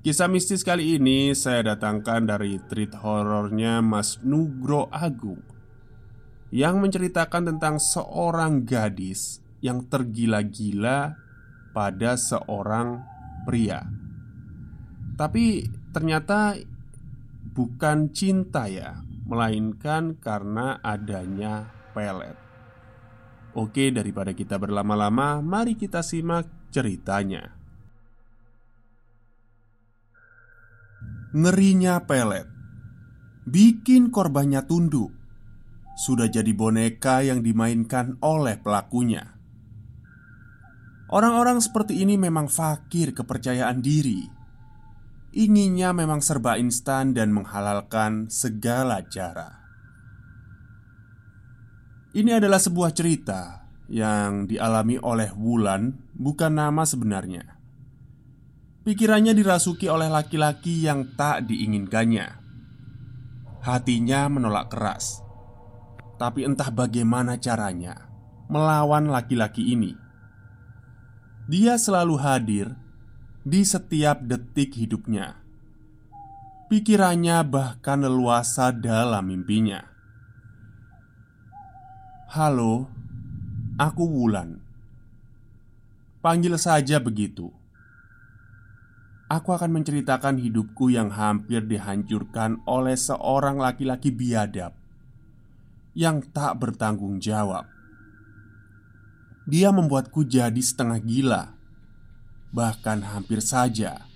Kisah mistis kali ini saya datangkan dari treat horornya Mas Nugro Agung Yang menceritakan tentang seorang gadis yang tergila-gila pada seorang pria. Tapi ternyata bukan cinta ya Melainkan karena adanya pelet. Oke daripada kita berlama-lama Mari kita simak ceritanya Ngerinya pelet. Bikin korbannya tunduk. Sudah jadi boneka yang dimainkan oleh pelakunya. Orang-orang seperti ini memang fakir kepercayaan diri. Inginnya memang serba instan dan menghalalkan segala cara. Ini adalah sebuah cerita yang dialami oleh Wulan bukan nama sebenarnya Pikirannya dirasuki oleh laki-laki yang tak diinginkannya. Hatinya menolak keras, tapi entah bagaimana caranya melawan laki-laki ini. Dia selalu hadir di setiap detik hidupnya. Pikirannya bahkan leluasa dalam mimpinya. Halo, aku Wulan. Panggil saja begitu aku akan menceritakan hidupku yang hampir dihancurkan oleh seorang laki-laki biadab yang tak bertanggung jawab. Dia membuatku jadi setengah gila, bahkan hampir saja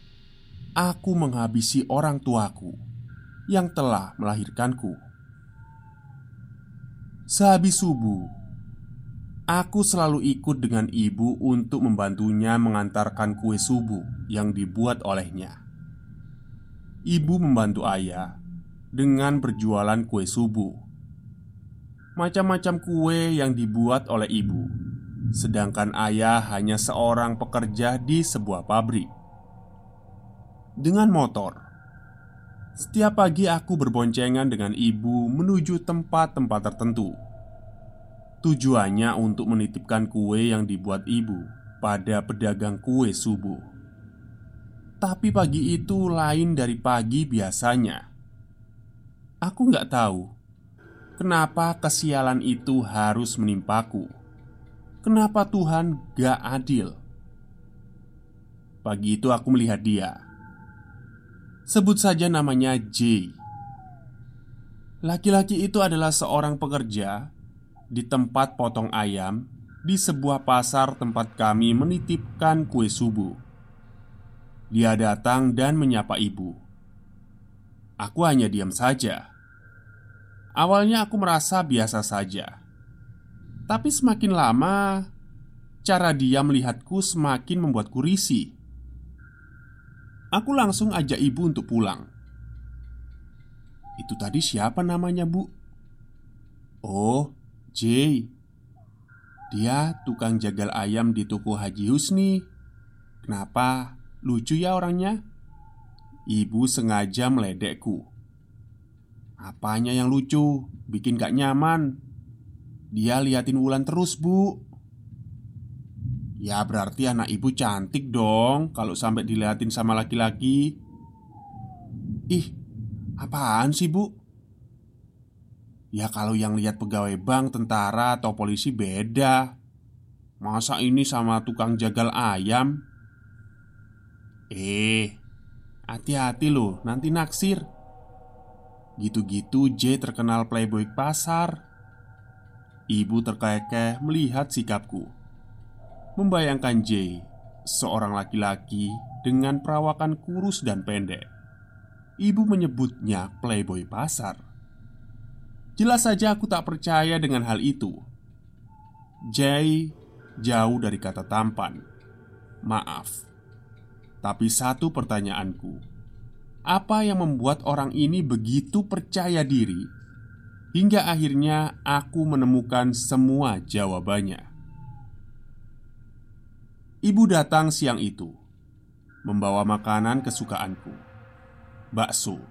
aku menghabisi orang tuaku yang telah melahirkanku. Sehabis subuh, Aku selalu ikut dengan ibu untuk membantunya mengantarkan kue subuh yang dibuat olehnya. Ibu membantu ayah dengan berjualan kue subuh. Macam-macam kue yang dibuat oleh ibu, sedangkan ayah hanya seorang pekerja di sebuah pabrik. Dengan motor, setiap pagi aku berboncengan dengan ibu menuju tempat-tempat tertentu Tujuannya untuk menitipkan kue yang dibuat ibu pada pedagang kue subuh. Tapi pagi itu lain dari pagi biasanya. Aku nggak tahu kenapa kesialan itu harus menimpaku. Kenapa Tuhan gak adil? Pagi itu aku melihat dia. Sebut saja namanya J. Laki-laki itu adalah seorang pekerja di tempat potong ayam di sebuah pasar tempat kami menitipkan kue subuh. Dia datang dan menyapa ibu. Aku hanya diam saja. Awalnya aku merasa biasa saja, tapi semakin lama cara dia melihatku semakin membuatku risih. Aku langsung ajak ibu untuk pulang. Itu tadi siapa namanya, Bu? Oh, J Dia tukang jagal ayam di toko Haji Husni Kenapa? Lucu ya orangnya? Ibu sengaja meledekku Apanya yang lucu? Bikin gak nyaman Dia liatin Wulan terus bu Ya berarti anak ibu cantik dong Kalau sampai diliatin sama laki-laki Ih, apaan sih bu? Ya kalau yang lihat pegawai bank, tentara, atau polisi beda. Masa ini sama tukang jagal ayam? Eh, hati-hati loh, nanti naksir. Gitu-gitu J terkenal playboy pasar. Ibu terkekeh melihat sikapku. Membayangkan J Seorang laki-laki dengan perawakan kurus dan pendek. Ibu menyebutnya playboy pasar Jelas saja aku tak percaya dengan hal itu. Jay jauh dari kata tampan. Maaf, tapi satu pertanyaanku: apa yang membuat orang ini begitu percaya diri Hingga akhirnya aku menemukan semua jawabannya. Ibu datang siang itu membawa makanan kesukaanku, bakso.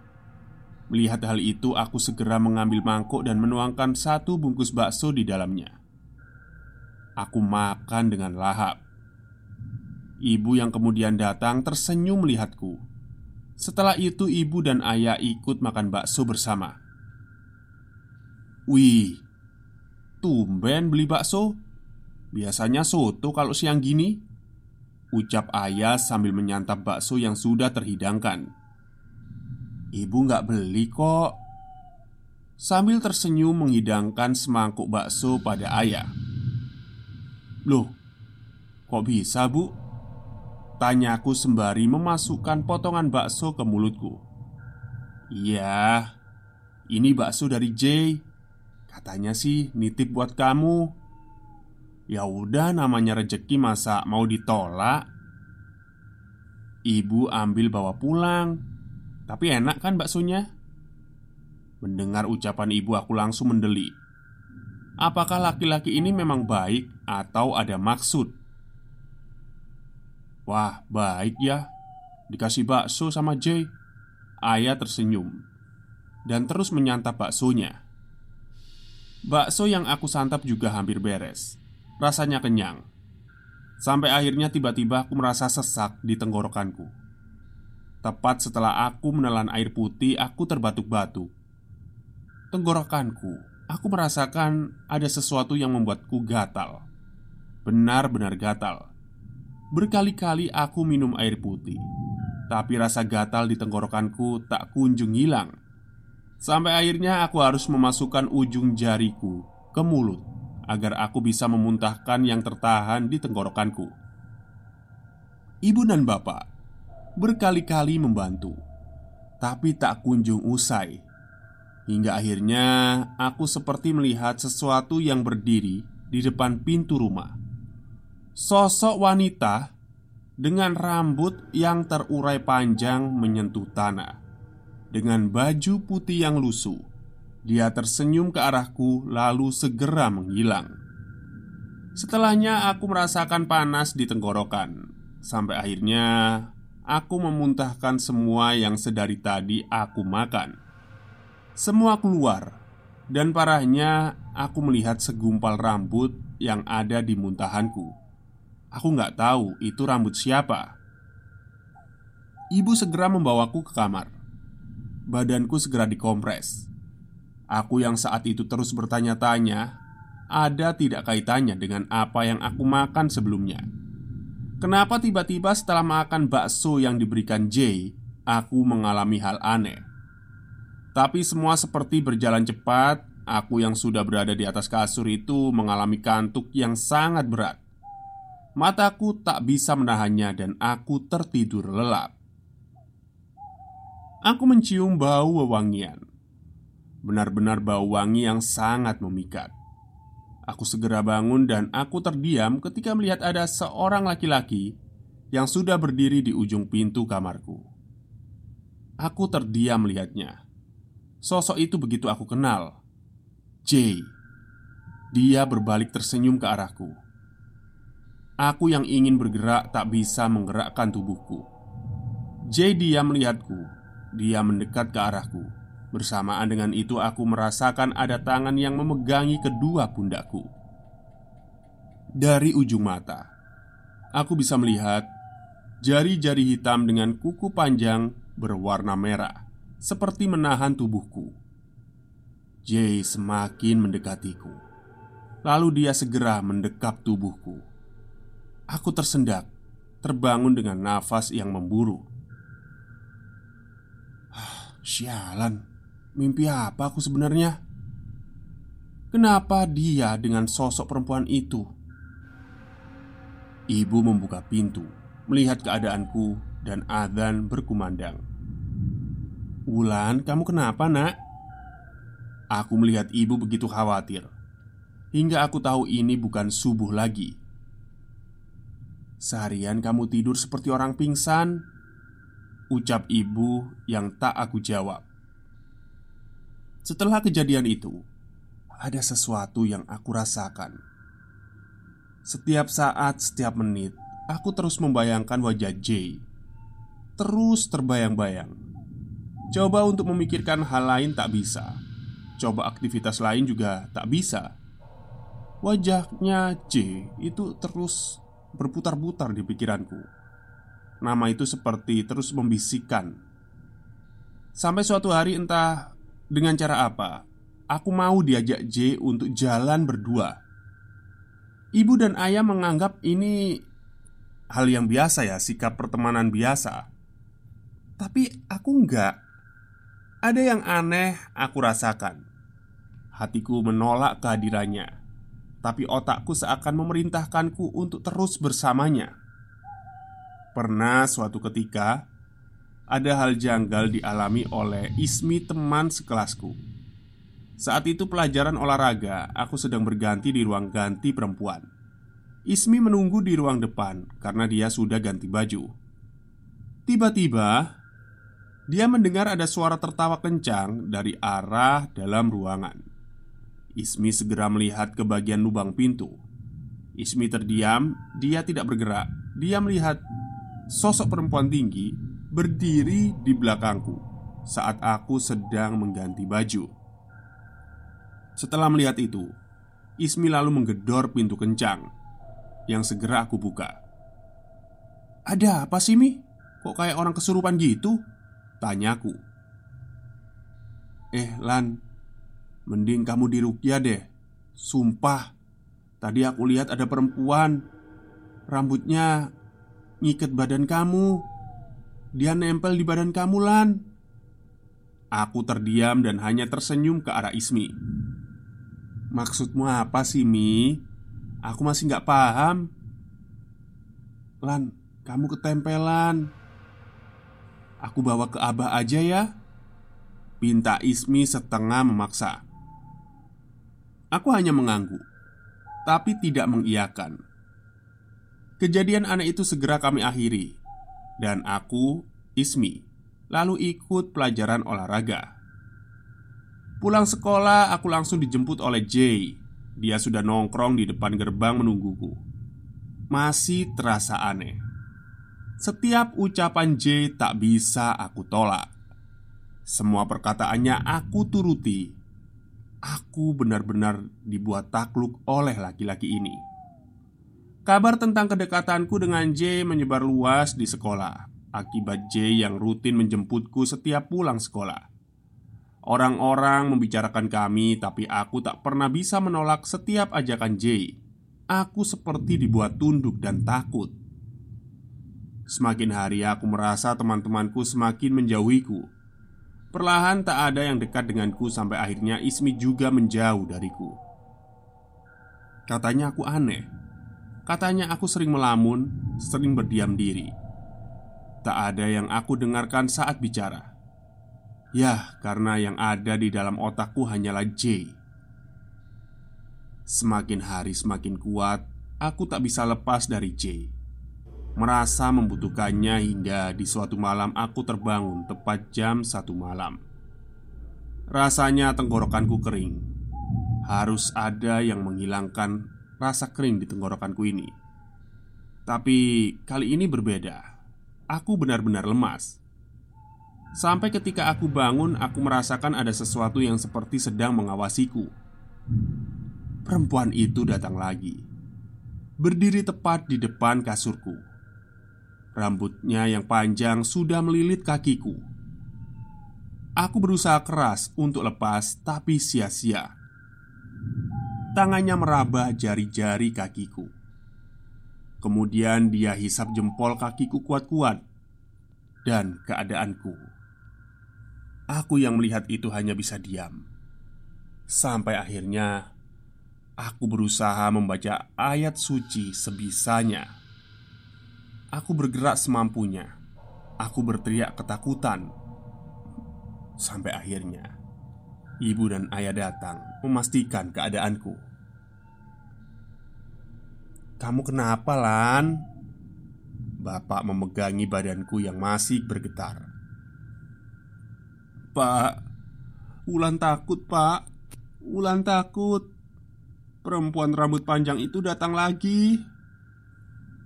Melihat hal itu, aku segera mengambil mangkuk dan menuangkan satu bungkus bakso di dalamnya. Aku makan dengan lahap. Ibu yang kemudian datang tersenyum melihatku. Setelah itu, ibu dan ayah ikut makan bakso bersama. Wih, tumben beli bakso. Biasanya soto kalau siang gini. Ucap ayah sambil menyantap bakso yang sudah terhidangkan. Ibu nggak beli kok. Sambil tersenyum menghidangkan semangkuk bakso pada ayah. Loh, kok bisa bu? Tanyaku sembari memasukkan potongan bakso ke mulutku. Iya, ini bakso dari Jay. Katanya sih nitip buat kamu. Ya udah namanya rejeki masa mau ditolak. Ibu ambil bawa pulang. Tapi enak kan baksonya? Mendengar ucapan ibu aku langsung mendeli. Apakah laki-laki ini memang baik atau ada maksud? Wah, baik ya. Dikasih bakso sama Jay. Ayah tersenyum dan terus menyantap baksonya. Bakso yang aku santap juga hampir beres. Rasanya kenyang. Sampai akhirnya tiba-tiba aku merasa sesak di tenggorokanku. Tepat setelah aku menelan air putih, aku terbatuk-batuk. Tenggorokanku, aku merasakan ada sesuatu yang membuatku gatal. Benar-benar gatal. Berkali-kali aku minum air putih, tapi rasa gatal di tenggorokanku tak kunjung hilang. Sampai akhirnya aku harus memasukkan ujung jariku ke mulut Agar aku bisa memuntahkan yang tertahan di tenggorokanku Ibu dan bapak berkali-kali membantu Tapi tak kunjung usai Hingga akhirnya aku seperti melihat sesuatu yang berdiri di depan pintu rumah Sosok wanita dengan rambut yang terurai panjang menyentuh tanah dengan baju putih yang lusuh. Dia tersenyum ke arahku, lalu segera menghilang. Setelahnya, aku merasakan panas di tenggorokan, sampai akhirnya aku memuntahkan semua yang sedari tadi aku makan. Semua keluar, dan parahnya aku melihat segumpal rambut yang ada di muntahanku. Aku nggak tahu itu rambut siapa. Ibu segera membawaku ke kamar badanku segera dikompres. Aku yang saat itu terus bertanya-tanya, ada tidak kaitannya dengan apa yang aku makan sebelumnya. Kenapa tiba-tiba setelah makan bakso yang diberikan Jay, aku mengalami hal aneh? Tapi semua seperti berjalan cepat. Aku yang sudah berada di atas kasur itu mengalami kantuk yang sangat berat. Mataku tak bisa menahannya, dan aku tertidur lelap. Aku mencium bau wewangian Benar-benar bau wangi yang sangat memikat Aku segera bangun dan aku terdiam ketika melihat ada seorang laki-laki Yang sudah berdiri di ujung pintu kamarku. Aku terdiam melihatnya. Sosok itu begitu aku kenal. J Dia berbalik tersenyum ke arahku. Aku yang ingin bergerak tak bisa menggerakkan tubuhku. J dia melihatku. Dia mendekat ke arahku. Bersamaan dengan itu, aku merasakan ada tangan yang memegangi kedua pundakku. Dari ujung mata, aku bisa melihat jari-jari hitam dengan kuku panjang berwarna merah, seperti menahan tubuhku. Jay semakin mendekatiku, lalu dia segera mendekap tubuhku. Aku tersendak, terbangun dengan nafas yang memburu. Sialan, mimpi apa aku sebenarnya? Kenapa dia dengan sosok perempuan itu? Ibu membuka pintu, melihat keadaanku, dan Adan berkumandang. "Wulan, kamu kenapa, Nak?" Aku melihat ibu begitu khawatir, hingga aku tahu ini bukan subuh lagi. Seharian kamu tidur seperti orang pingsan, Ucap ibu yang tak aku jawab Setelah kejadian itu ada sesuatu yang aku rasakan. Setiap saat, setiap menit, aku terus membayangkan wajah J. Terus terbayang-bayang. Coba untuk memikirkan hal lain tak bisa. Coba aktivitas lain juga tak bisa. Wajahnya J itu terus berputar-putar di pikiranku. Nama itu seperti terus membisikkan. Sampai suatu hari entah dengan cara apa, aku mau diajak J untuk jalan berdua. Ibu dan ayah menganggap ini hal yang biasa ya, sikap pertemanan biasa. Tapi aku enggak. Ada yang aneh aku rasakan. Hatiku menolak kehadirannya, tapi otakku seakan memerintahkanku untuk terus bersamanya. Pernah suatu ketika ada hal janggal dialami oleh Ismi teman sekelasku. Saat itu pelajaran olahraga, aku sedang berganti di ruang ganti perempuan. Ismi menunggu di ruang depan karena dia sudah ganti baju. Tiba-tiba, dia mendengar ada suara tertawa kencang dari arah dalam ruangan. Ismi segera melihat ke bagian lubang pintu. Ismi terdiam, dia tidak bergerak. Dia melihat sosok perempuan tinggi berdiri di belakangku saat aku sedang mengganti baju. Setelah melihat itu, Ismi lalu menggedor pintu kencang yang segera aku buka. "Ada apa sih, Mi? Kok kayak orang kesurupan gitu?" tanyaku. "Eh, Lan, mending kamu dirukia deh. Sumpah, tadi aku lihat ada perempuan rambutnya ngiket badan kamu. Dia nempel di badan kamu, Lan." Aku terdiam dan hanya tersenyum ke arah Ismi. Maksudmu apa sih, Mi? Aku masih nggak paham Lan, kamu ketempelan Aku bawa ke Abah aja ya Pinta Ismi setengah memaksa Aku hanya mengangguk Tapi tidak mengiyakan Kejadian aneh itu segera kami akhiri Dan aku, Ismi Lalu ikut pelajaran olahraga Pulang sekolah, aku langsung dijemput oleh Jay. Dia sudah nongkrong di depan gerbang menungguku. Masih terasa aneh. Setiap ucapan Jay tak bisa aku tolak. Semua perkataannya aku turuti. Aku benar-benar dibuat takluk oleh laki-laki ini. Kabar tentang kedekatanku dengan J menyebar luas di sekolah akibat J yang rutin menjemputku setiap pulang sekolah. Orang-orang membicarakan kami, tapi aku tak pernah bisa menolak setiap ajakan Jay. Aku seperti dibuat tunduk dan takut. Semakin hari aku merasa teman-temanku semakin menjauhiku. Perlahan tak ada yang dekat denganku sampai akhirnya Ismi juga menjauh dariku. Katanya aku aneh. Katanya aku sering melamun, sering berdiam diri. Tak ada yang aku dengarkan saat bicara. Ya, karena yang ada di dalam otakku hanyalah J. Semakin hari semakin kuat, aku tak bisa lepas dari J. Merasa membutuhkannya hingga di suatu malam aku terbangun tepat jam satu malam. Rasanya tenggorokanku kering. Harus ada yang menghilangkan rasa kering di tenggorokanku ini. Tapi kali ini berbeda. Aku benar-benar lemas Sampai ketika aku bangun, aku merasakan ada sesuatu yang seperti sedang mengawasiku. Perempuan itu datang lagi, berdiri tepat di depan kasurku. Rambutnya yang panjang sudah melilit kakiku. Aku berusaha keras untuk lepas, tapi sia-sia. Tangannya meraba jari-jari kakiku. Kemudian dia hisap jempol kakiku kuat-kuat, dan keadaanku. Aku yang melihat itu hanya bisa diam. Sampai akhirnya Aku berusaha membaca ayat suci sebisanya. Aku bergerak semampunya. Aku berteriak ketakutan. Sampai akhirnya Ibu dan ayah datang Memastikan keadaanku. Kamu kenapa Lan? Bapak memegangi badanku yang masih bergetar. Pak Wulan takut pak. Ulan takut. Perempuan rambut panjang itu datang lagi.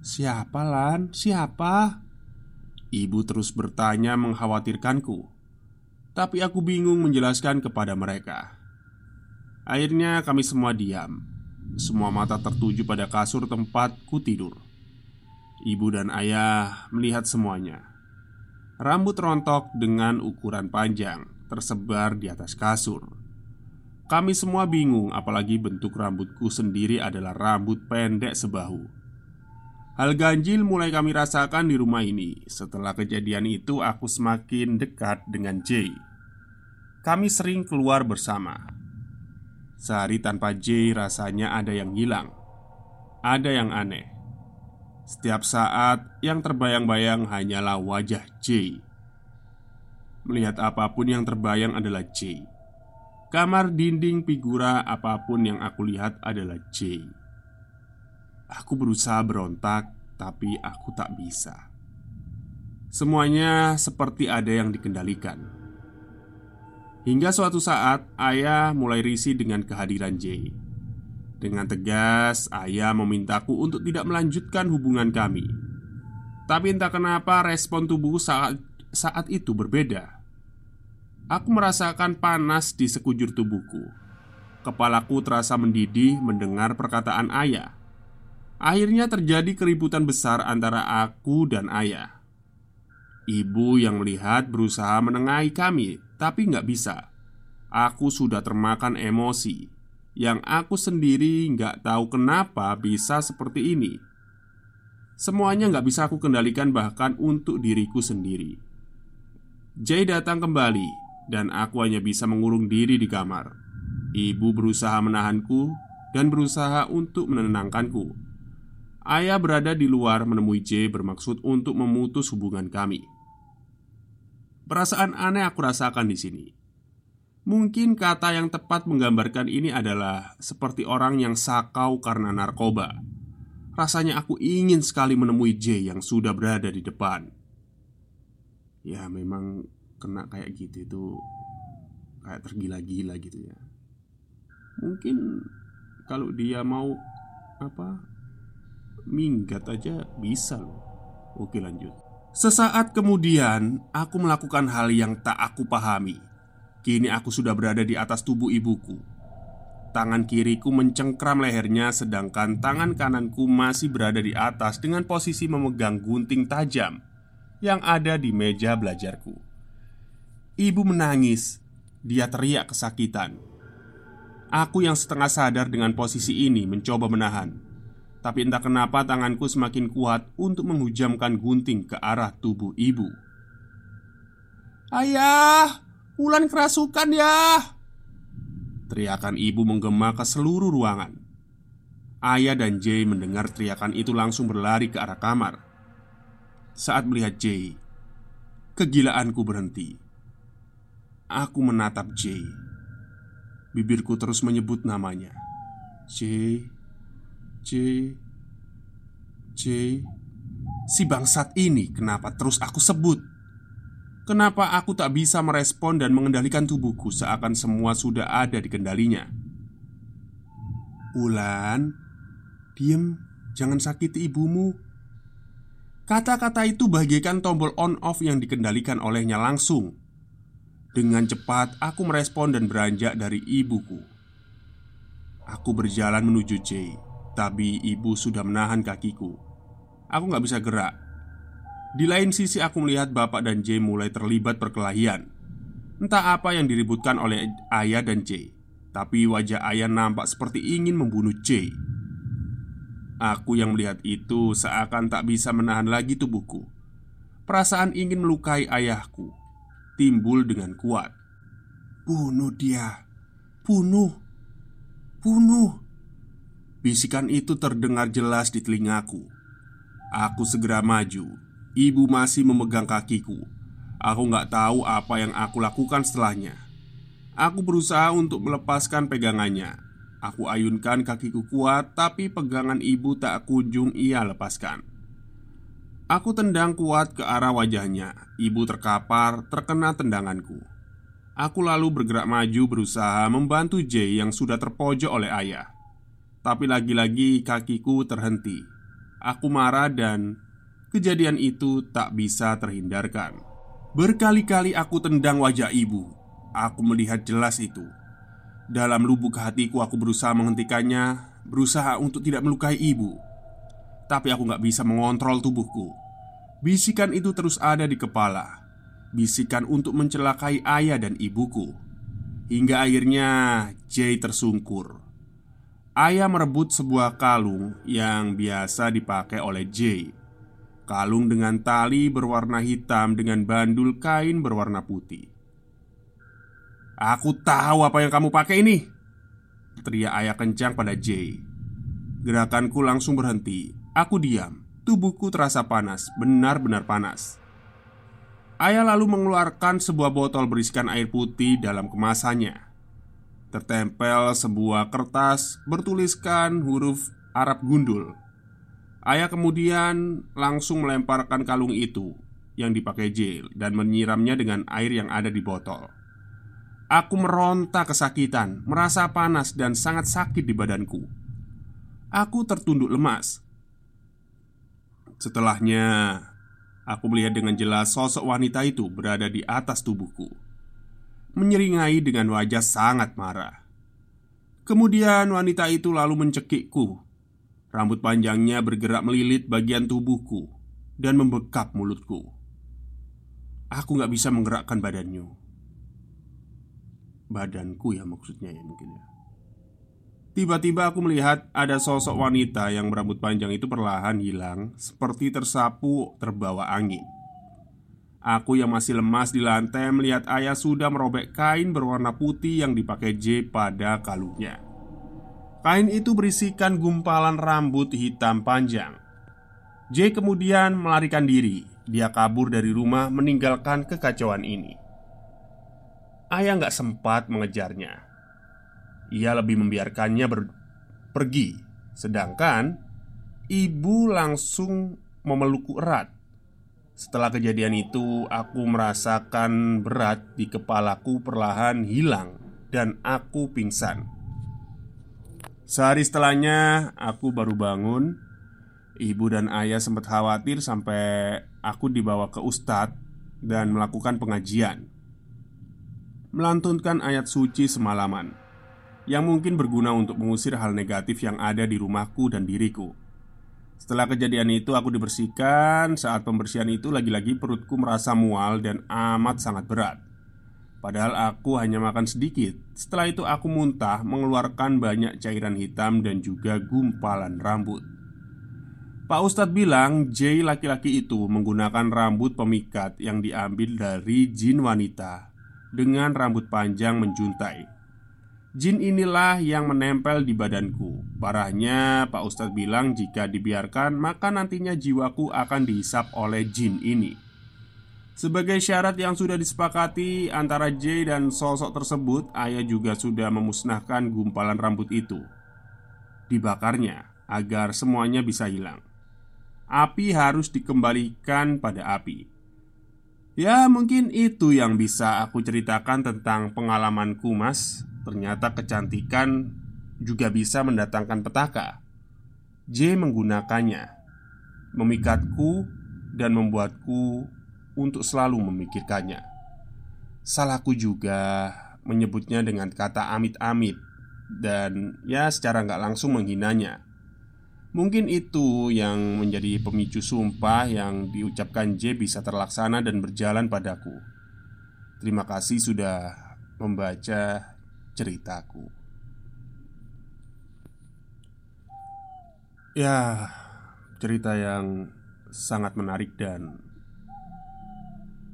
Siapa Lan? Siapa? Ibu terus bertanya mengkhawatirkanku. Tapi aku bingung menjelaskan kepada mereka Akhirnya kami semua diam Semua mata tertuju pada kasur tempatku tidur Ibu dan ayah melihat semuanya Rambut rontok dengan ukuran panjang tersebar di atas kasur kami semua bingung, apalagi bentuk rambutku sendiri adalah rambut pendek sebahu. Hal ganjil mulai kami rasakan di rumah ini. Setelah kejadian itu, aku semakin dekat dengan Jay. Kami sering keluar bersama. Sehari tanpa Jay, rasanya ada yang hilang, ada yang aneh. Setiap saat yang terbayang-bayang hanyalah wajah Jay. Melihat apa pun yang terbayang adalah Jay. Kamar dinding figura apa pun yang aku lihat adalah J. Aku berusaha berontak, tapi aku tak bisa. Semuanya seperti ada yang dikendalikan. Hingga suatu saat, ayah mulai risih dengan kehadiran J. Dengan tegas, ayah memintaku untuk tidak melanjutkan hubungan kami. Tapi entah kenapa respon tubuh saat saat itu berbeda. Aku merasakan panas di sekujur tubuhku. Kepalaku terasa mendidih mendengar perkataan ayah. Akhirnya terjadi keributan besar antara aku dan ayah. Ibu yang melihat berusaha menengahi kami, tapi nggak bisa. Aku sudah termakan emosi yang aku sendiri nggak tahu kenapa bisa seperti ini. Semuanya nggak bisa aku kendalikan bahkan untuk diriku sendiri. Jay datang kembali dan aku hanya bisa mengurung diri di kamar. Ibu berusaha menahanku dan berusaha untuk menenangkanku. Ayah berada di luar menemui J bermaksud untuk memutus hubungan kami. Perasaan aneh aku rasakan di sini. Mungkin kata yang tepat menggambarkan ini adalah seperti orang yang sakau karena narkoba. Rasanya aku ingin sekali menemui J yang sudah berada di depan. Ya, memang kena kayak gitu itu kayak tergila-gila gitu ya mungkin kalau dia mau apa minggat aja bisa loh oke lanjut sesaat kemudian aku melakukan hal yang tak aku pahami kini aku sudah berada di atas tubuh ibuku Tangan kiriku mencengkram lehernya sedangkan tangan kananku masih berada di atas dengan posisi memegang gunting tajam yang ada di meja belajarku. Ibu menangis. Dia teriak kesakitan. Aku yang setengah sadar dengan posisi ini mencoba menahan. Tapi entah kenapa tanganku semakin kuat untuk menghujamkan gunting ke arah tubuh ibu. Ayah, Ulan kerasukan ya Teriakan ibu menggema ke seluruh ruangan Ayah dan Jay mendengar teriakan itu langsung berlari ke arah kamar Saat melihat Jay Kegilaanku berhenti Aku menatap J. Bibirku terus menyebut namanya. J. J. J. Si bangsat ini kenapa terus aku sebut? Kenapa aku tak bisa merespon dan mengendalikan tubuhku seakan semua sudah ada di kendalinya? Ulan, diem, jangan sakiti ibumu. Kata-kata itu bagaikan tombol on-off yang dikendalikan olehnya langsung dengan cepat aku merespon dan beranjak dari ibuku Aku berjalan menuju J Tapi ibu sudah menahan kakiku. Aku gak bisa gerak. Di lain sisi aku melihat bapak dan J mulai terlibat perkelahian. Entah apa yang diributkan oleh ayah dan J Tapi wajah ayah nampak seperti ingin membunuh J. Aku yang melihat itu seakan tak bisa menahan lagi tubuhku. Perasaan ingin melukai ayahku timbul dengan kuat. "Bunuh dia, bunuh, bunuh!" Bisikan itu terdengar jelas di telingaku. Aku segera maju. Ibu masih memegang kakiku. Aku nggak tahu apa yang aku lakukan setelahnya. Aku berusaha untuk melepaskan pegangannya. Aku ayunkan kakiku kuat, tapi pegangan ibu tak kunjung ia lepaskan. Aku tendang kuat ke arah wajahnya. Ibu terkapar terkena tendanganku. Aku lalu bergerak maju berusaha membantu Jay yang sudah terpojok oleh ayah. Tapi lagi-lagi kakiku terhenti. Aku marah dan kejadian itu tak bisa terhindarkan. Berkali-kali aku tendang wajah ibu. Aku melihat jelas itu. Dalam lubuk hatiku aku berusaha menghentikannya, berusaha untuk tidak melukai ibu. Tapi aku gak bisa mengontrol tubuhku. Bisikan itu terus ada di kepala bisikan untuk mencelakai ayah dan ibuku. Hingga akhirnya Jay tersungkur. Ayah merebut sebuah kalung yang biasa dipakai oleh Jay. Kalung dengan tali berwarna hitam dengan bandul kain berwarna putih. Aku tahu apa yang kamu pakai ini. Teriak ayah kencang pada Jay. Gerakanku langsung berhenti. Aku diam. Tubuhku terasa panas, benar-benar panas. Ayah lalu mengeluarkan sebuah botol berisikan air putih dalam kemasannya. Tertempel sebuah kertas bertuliskan huruf Arab gundul. Ayah kemudian langsung melemparkan kalung itu yang dipakai Jill dan menyiramnya dengan air yang ada di botol. Aku meronta kesakitan, merasa panas dan sangat sakit di badanku. Aku tertunduk lemas. Setelahnya, Aku melihat dengan jelas sosok wanita itu berada di atas tubuhku Menyeringai dengan wajah sangat marah. Kemudian wanita itu lalu mencekikku. Rambut panjangnya bergerak melilit bagian tubuhku Dan membekap mulutku. Aku gak bisa menggerakkan badannya. Badanku ya maksudnya ya mungkin ya. Tiba-tiba aku melihat ada sosok wanita yang berambut panjang itu perlahan hilang Seperti tersapu terbawa angin Aku yang masih lemas di lantai melihat ayah sudah merobek kain berwarna putih yang dipakai J pada kalungnya Kain itu berisikan gumpalan rambut hitam panjang. J kemudian melarikan diri. Dia kabur dari rumah meninggalkan kekacauan ini. Ayah nggak sempat mengejarnya. Ia lebih membiarkannya ber pergi, sedangkan ibu langsung memelukku erat. Setelah kejadian itu, aku merasakan berat di kepalaku perlahan hilang, dan aku pingsan. Sehari setelahnya, aku baru bangun. Ibu dan ayah sempat khawatir sampai aku dibawa ke ustadz dan melakukan pengajian, melantunkan ayat suci semalaman yang mungkin berguna untuk mengusir hal negatif yang ada di rumahku dan diriku. Setelah kejadian itu, aku dibersihkan. Saat pembersihan itu, lagi-lagi perutku merasa mual dan amat sangat berat. Padahal aku hanya makan sedikit. Setelah itu, aku muntah, mengeluarkan banyak cairan hitam dan juga gumpalan rambut. Pak Ustadz bilang, J laki-laki itu menggunakan rambut pemikat yang diambil dari jin wanita dengan rambut panjang menjuntai. Jin inilah yang menempel di badanku. Parahnya Pak Ustadz bilang jika dibiarkan Maka nantinya jiwaku akan dihisap oleh jin ini. Sebagai syarat yang sudah disepakati antara J dan sosok tersebut Ayah juga sudah memusnahkan gumpalan rambut itu. Dibakarnya agar semuanya bisa hilang. Api harus dikembalikan pada api. Ya mungkin itu yang bisa aku ceritakan tentang pengalamanku mas Ternyata kecantikan juga bisa mendatangkan petaka. J menggunakannya, memikatku dan membuatku untuk selalu memikirkannya. Salahku juga menyebutnya dengan kata amit-amit dan ya secara nggak langsung menghinanya. Mungkin itu yang menjadi pemicu sumpah yang diucapkan J bisa terlaksana dan berjalan padaku. Terima kasih sudah membaca ceritaku. Ya, cerita yang sangat menarik dan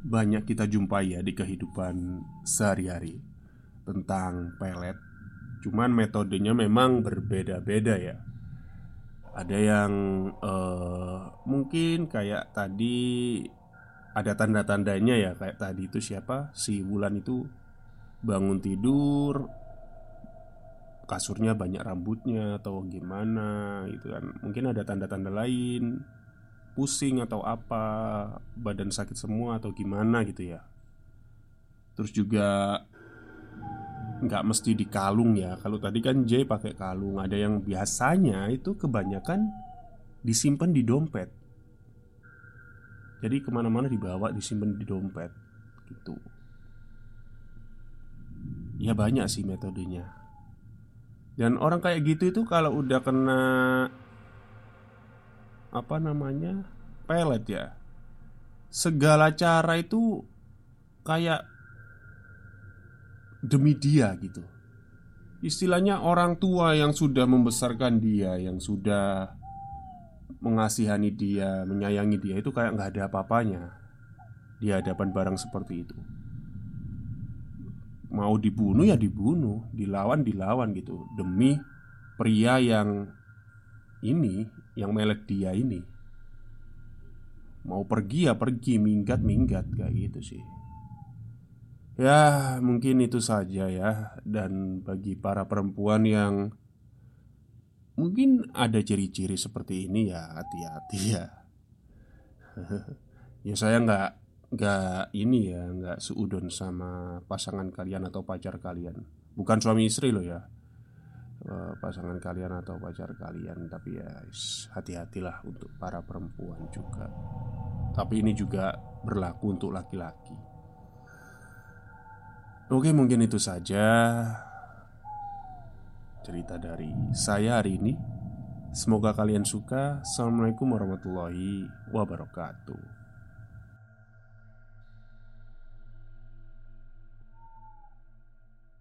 banyak kita jumpai ya di kehidupan sehari-hari tentang pelet. Cuman metodenya memang berbeda-beda ya. Ada yang uh, mungkin kayak tadi ada tanda-tandanya ya kayak tadi itu siapa si Wulan itu bangun tidur kasurnya banyak rambutnya atau gimana gitu kan mungkin ada tanda-tanda lain pusing atau apa badan sakit semua atau gimana gitu ya terus juga nggak mesti di kalung ya. Kalau tadi kan J pakai kalung, ada yang biasanya itu kebanyakan disimpan di dompet. Jadi ke mana-mana dibawa, disimpan di dompet, gitu. Ya banyak sih metodenya. Dan orang kayak gitu itu kalau udah kena apa namanya pelet ya, segala cara itu kayak demi dia gitu. Istilahnya orang tua yang sudah membesarkan dia, yang sudah mengasihani dia, menyayangi dia itu kayak nggak ada apa-apanya di hadapan barang seperti itu. Mau dibunuh ya dibunuh, dilawan dilawan gitu demi pria yang ini, yang melek dia ini. Mau pergi ya pergi, minggat minggat kayak gitu sih. Ya, mungkin itu saja ya. Dan bagi para perempuan yang mungkin ada ciri-ciri seperti ini ya hati-hati ya. ya saya nggak nggak ini ya nggak seudon sama pasangan kalian atau pacar kalian. Bukan suami istri loh ya. Eh, pasangan kalian atau pacar kalian tapi ya hati-hatilah untuk para perempuan juga. Tapi ini juga berlaku untuk laki-laki. Oke, mungkin itu saja cerita dari saya hari ini. Semoga kalian suka. Assalamualaikum warahmatullahi wabarakatuh.